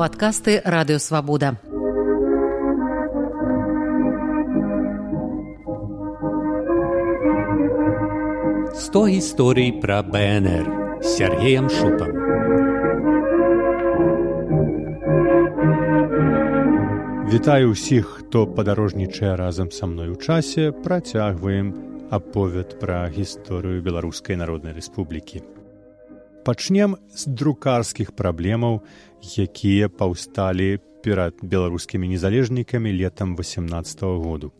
падкасты радыёвабода. Сто гісторый пра БНР з Сергеем Шупам. Вітаю ўсіх, хто падарожнічае разам са мной у часе, працягваем аповед пра гісторыю беларускай народнай рэспублікі. Пачнем з друкарскіх праблемаў, якія паўсталі перад беларускімі незалежнікамі летам 18 -го году.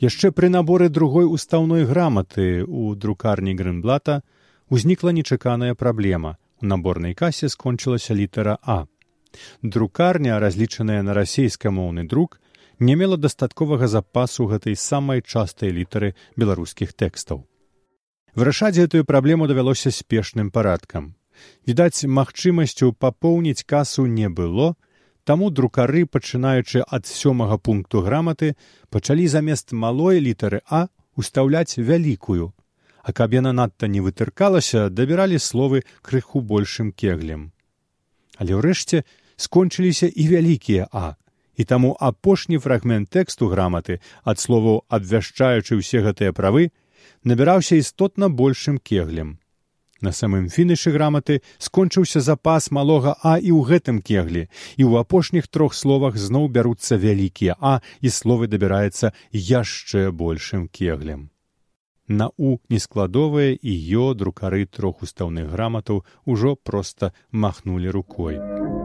Яшчэ пры наборы другой устаўной граматы ў друкарні Грынблата узнікла нечаканая праблема. У наборнай касе скончылася літара А. Друкарня, разлічаная на расійскамоўны друк, не мела дастатковага запасу гэтай самай частай літары беларускіх тэкстаў. Вырашаць гэтую праблему давялося спешным парадкам. Відаць, магчымасцю папоўніць касу не было, таму друкары, пачынаючы ад сёмага пункту граматы, пачалі замест малой літары А устаўляць вялікую. А каб яна надта не вытыркалася, дабіралі словы крыху большым кеглем. Але ўрэшце скончыліся і вялікія А і таму апошні фрагмент тэксту граматы ад словаў абвяшчаючы ўсе гэтыя правы набіраўся істотна большым кеглем на самым фінышы граматы скончыўся запас малога а і ў гэтым кеглі і ў апошніх трох словах зноў бяруцца вялікія а і словы дабіраецца яшчэ большым кеглем на у нескладовыя і ё друкары трох устаўных граматаў ужо проста махнулі рукой.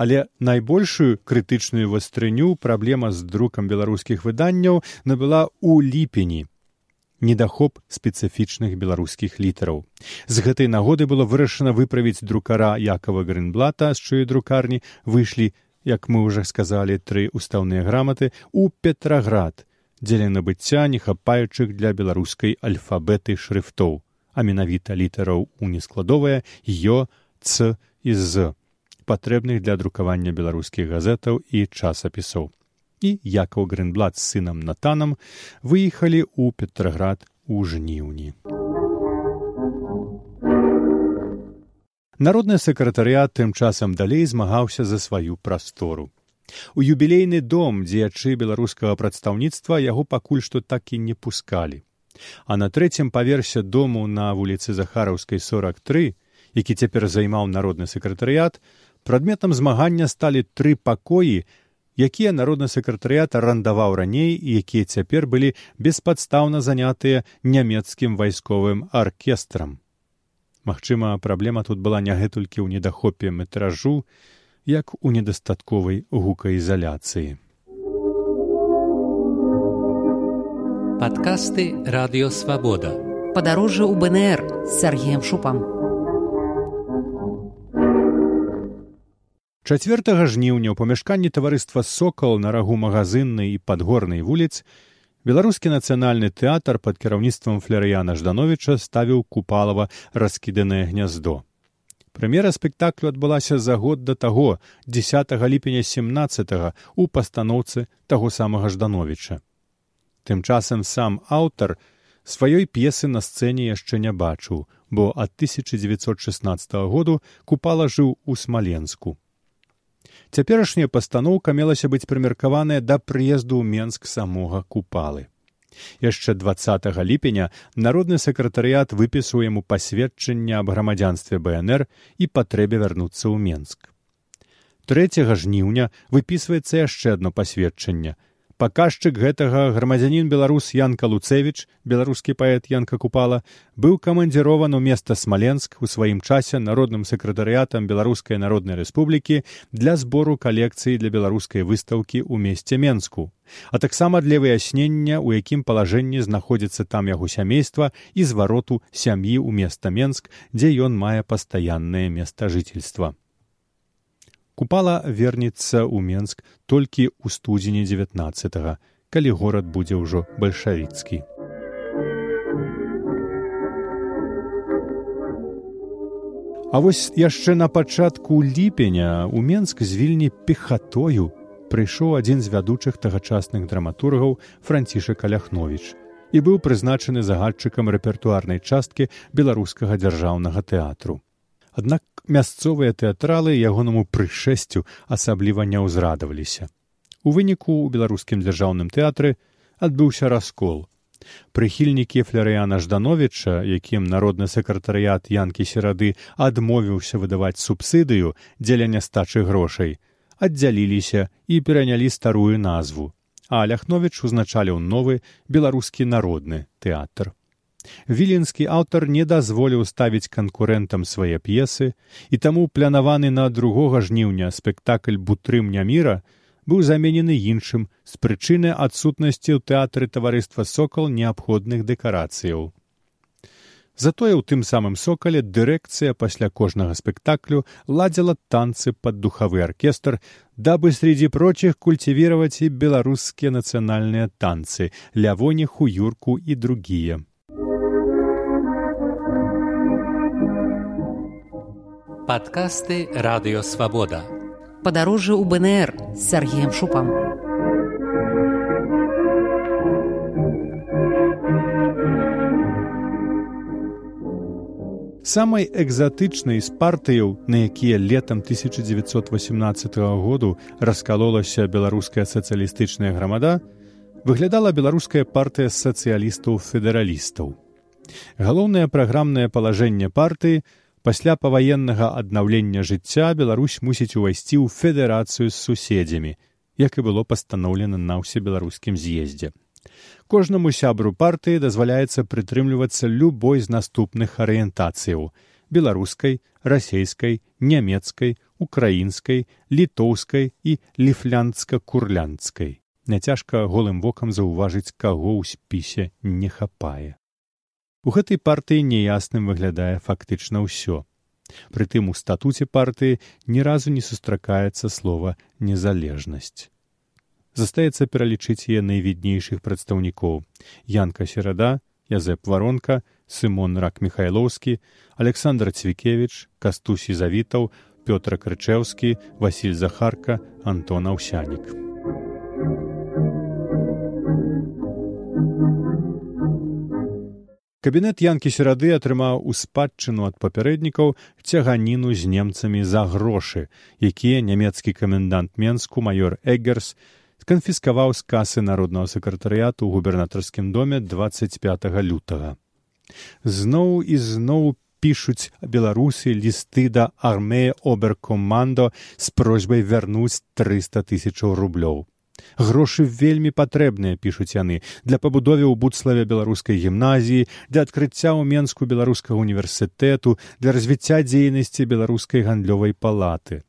Але найбольшую крытычную вастрыню праблема з друкам беларускіх выданняў набыла ў ліпені недахоп спецыфічных беларускіх літараў. З гэтай нагоды было вырашана выправіць друкара якова грынблата з чуе друкарні выйшлі як мы уже сказалі тры устаўныя граматы у петраград дзеля набыцця не хапаючых для беларускай альфабеты шрыфтоў а менавіта літараў у нескладовая ё ц і з патрэбных для друкавання беларускіх газетаў і часапісоў. І якаў Грынблад з сынам Натанам выехалі ў Петраград у жніўні. Народны сакратарыят тым часам далей змагаўся за сваю прастору. У юбілейны дом дзеячы беларускага прадстаўніцтва яго пакуль што так і не пускалі. А на трэцім паверсе дому на вуліцы Захараўскай 43, які цяпер займаў народны сакратарыят, Прадметам змагання сталі тры пакоі, якія народны сакратарыят арандаваў раней і якія цяпер былі беспадстаўна занятыя нямецкім вайсковым аркестрам. Магчыма, праблема тут была не гэтулькі ў недахопе метражу, як у недастатковай гукаізаляцыі. Падкасты радыёвабода. Падарожжа ў БНР з Сергеем Шупам. Чацвёртага жніўня ў памяшканні таварыства сокал на рагу магазыннай і падгорнай вуліц беларускі нацыянальны тэатр пад кіраўніцтвам флерыяна ждановича ставіў купалава раскіданае гняздо. Прэм'ера спектаклю адбылася за год да таго 10 ліпеня 17 у пастаноўцы таго самага ждановича. Тым часам сам аўтар сваёй п'есы на сцэне яшчэ не бачыў, бо ад 1916 году купала жыў у смаленску. Цяперашняя пастаноўка мелася быць прымеркаваная да прыезду ў Менск самога купалы. Яшчэ 20 ліпеня народны сакратарыят выпісаў яму пасведчанне аб грамадзянстве БНР і патрэбе вярнуцца ў Менск. 3 жніўня выпісваецца яшчэ адно пасведчанне паказчык гэтага грамадзянін беларус янка луцевіч беларускі паэт янка купала быў камандзірован у места смаленск у сваім часе народным сакратарыятам беларускай народнай рэспублікі для збору калекцыі для беларускай выстаўкі ў месце менску а таксама для выяснення у якім палажэнні знаходзіцца там яго сямейства і звароту сям'і ў места менск дзе ён мае пастаяннае места жыцельства купала вернецца ў менск толькі ў студзені 19 калі горад будзе ўжо бальшавіцкі А вось яшчэ на пачатку ліпеня ў менск з вільні пехатою прыйшоў адзін з вядучых тагачасных драматургаў францішак аляхновіч і быў прызначаны загадчыкам рэпертуарнай часткі беларускага дзяржаўнага тэатру. Аднак мясцовыя тэатралы ягонаму прышэсцю асабліва не ўзрадаваліся. У выніку ў беларускім дзяржаўным тэатры адбыўся раскол. Прыхільнікі флярыяна ждановича, якім народны сакратарыят янкі серады адмовіўся выдаваць субсыдыю дзеля нястачы грошай, аддзяліліся і перанялі старую назву, а ляхновіч узначаліў новы беларускі народны тэатр. Віленскі аўтар не дазволіў ставіць канкурэнтам свае п'есы, і таму планаваны на другога жніўня спектакль бутрымня міра быў заменены іншым з прычыны адсутнасці ў тэатры таварыства сокал неабходных дэкарацыяў. Затое ў тым самым сокале дырэкцыя пасля кожнага спектаклю ладзіла танцы пад духавы аркестр, дабы среди прочих культивировать и беларускія нацыянальныя танцы, лявоне, хуюрку і другія. Падкасты радыёвабода. Падарожжа ў БНР з Сергеем Шупам. Самай экзатычнай з партыяў, на якія летам 1918 году раскалолася беларуская сацыялістычная грамада, выглядала беларуская партыя сацыялістаў-федэралістаў. Галоўнае праграмнае палажэнне партыі пасля паваеннага аднаўлення жыцця Беларусь мусіць увайсці ў федэрацыю з суседзямі, як і было пастаноўлена на ўсебеларускім з'ездзе. Кожнаму сябру партыі дазваляецца прытрымлівацца любой з наступных арыентацыяў беларускай, расейскай, нямецкай, украінскай, літоўскай і ліфлянцка-курлянцкай. Няцяжка голым вокам заўважыць, каго ў спісе не хапае. У гэтай партыі неясным выглядае фактычна ўсё. Прытым у статуце партыі ні разу не сустракаецца слова незалежнасць. Застаецца пералічыць яе найвіднейшых прадстаўнікоў Янка серада, Язэп варонка, Сымон рак михайлоўскі, Александр Цвікевич, Кастусі завітаў, Пётр Крычэўскі, Васіль Захарка, Антон Аўсянік. Кабінет янкі серады атрымаў у спадчыну ад папярэднікаў цяганіну з немцамі за грошы, якія нямецкі камендант менску майор эггерс канфіскаваў з касы народнага сакратарыяту ў губернатарскім доме 25 лютага. Зноў і зноў пішуць беларусы лісты да армея оберкомандо з просьбай вярнуць 300 тысячаў рублёў. Грошы вельмі патрэбныя пішуць яны для пабудове ў будславе беларускай гімназіі для адкрыцця ў менску беларускага універсітэту для развіцця дзейнасці беларускай гандлёвай палаты.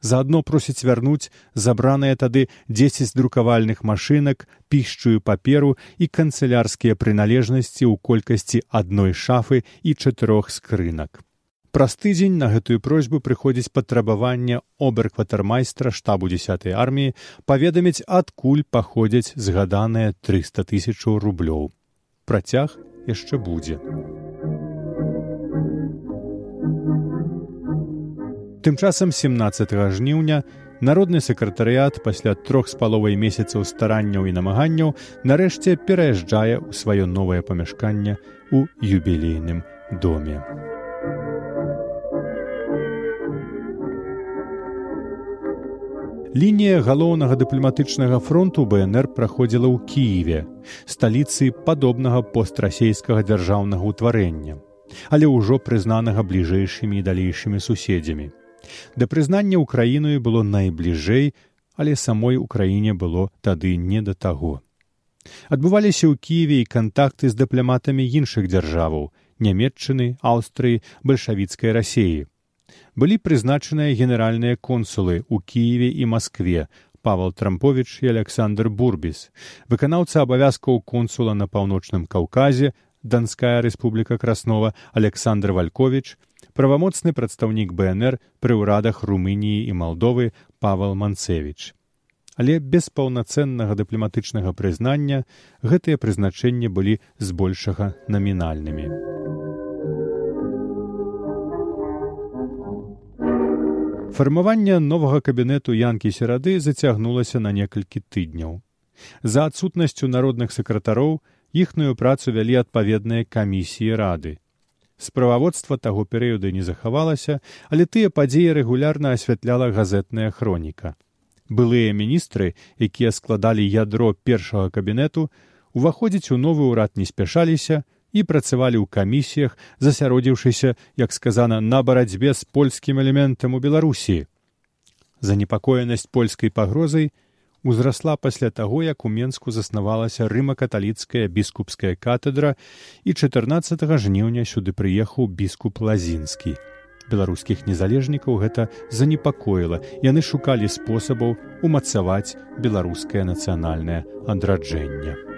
Заадно просіць вярнуць забраныя тады дзесяць друкавальных машынак пішчую паперу і канцылярскія прыналежнасці ў колькасці адной шафы і чатырох скрынак Праз тыдзень на гэтую просьбу прыходзіць патрабаванне оберкватармайстра штабу десятой арміі паведаміць адкуль паходзяць згаданыя 300 тысячаў рублёў. Працяг яшчэ будзе. Тым часам 17 жніўня народны сакратарыят пасля трох з паловай месяцаў старанняў і намаганняў нарэшце пераязджае ў сваё новае памяшканне ў юбілейным доме. Лінія галоўнага дыпламатычнага фронту БНР праходзіла ў Кіеве, сталіцы падобнага пострасейскага дзяржаўнага ўтварэння, але ўжо прызнанага бліжэйшымі і далейшымі суседзямі. Да прызнання ўкраіною было найбліжэй, але самой украіне было тады не да таго. Адбываліся ў Кіеве і кантакты з дыпламатамі іншых дзяржаваў, нямметчыны, аўстрыі, бальшавіцкай рассеі былі прызначаныя генеральныя консулы ў кіеве і москве павал трампович і александр бурбіс выканаўца абавязкаў консула на паўночным каўказе данская рэспубліка краснова александр валькович правамоцны прадстаўнік бнр пры ўрадах румыніі і малдовы павал манцевич але без паўнацэннага дыпламатычнага прызнання гэтыя прызначэнні былі збольшага намінальнымі Фармаванне новага кабінету янкі серады зацягнулася на некалькі тыдняў. За адсутнасцю народных сакратароў іхную працу вялі адпаведныя камісіі рады. Справаводства таго перыяду не захавалася, але тыя падзеі рэгулярна асвятляла газетная хроніка. Былыя міністры, якія складалі ядро першага кабінету, уваходзіць у новы ўрад не спяшаліся і працавалі ў камісіях, засяродзіўшыся, як сказана, на барацьбе з польскім элементам у Беларусі. Занепакоенасць польскай пагрозай узрасла пасля таго, як у Менску заснавалася рыма-каталіцкая біскупская катедра і 14 жніўня сюды прыехаў біскуп лазінскі. Беларускіх незалежнікаў гэта занепакоіла. Яны шукалі спосабаў умацаваць беларускае нацыянальнае адраджэнне.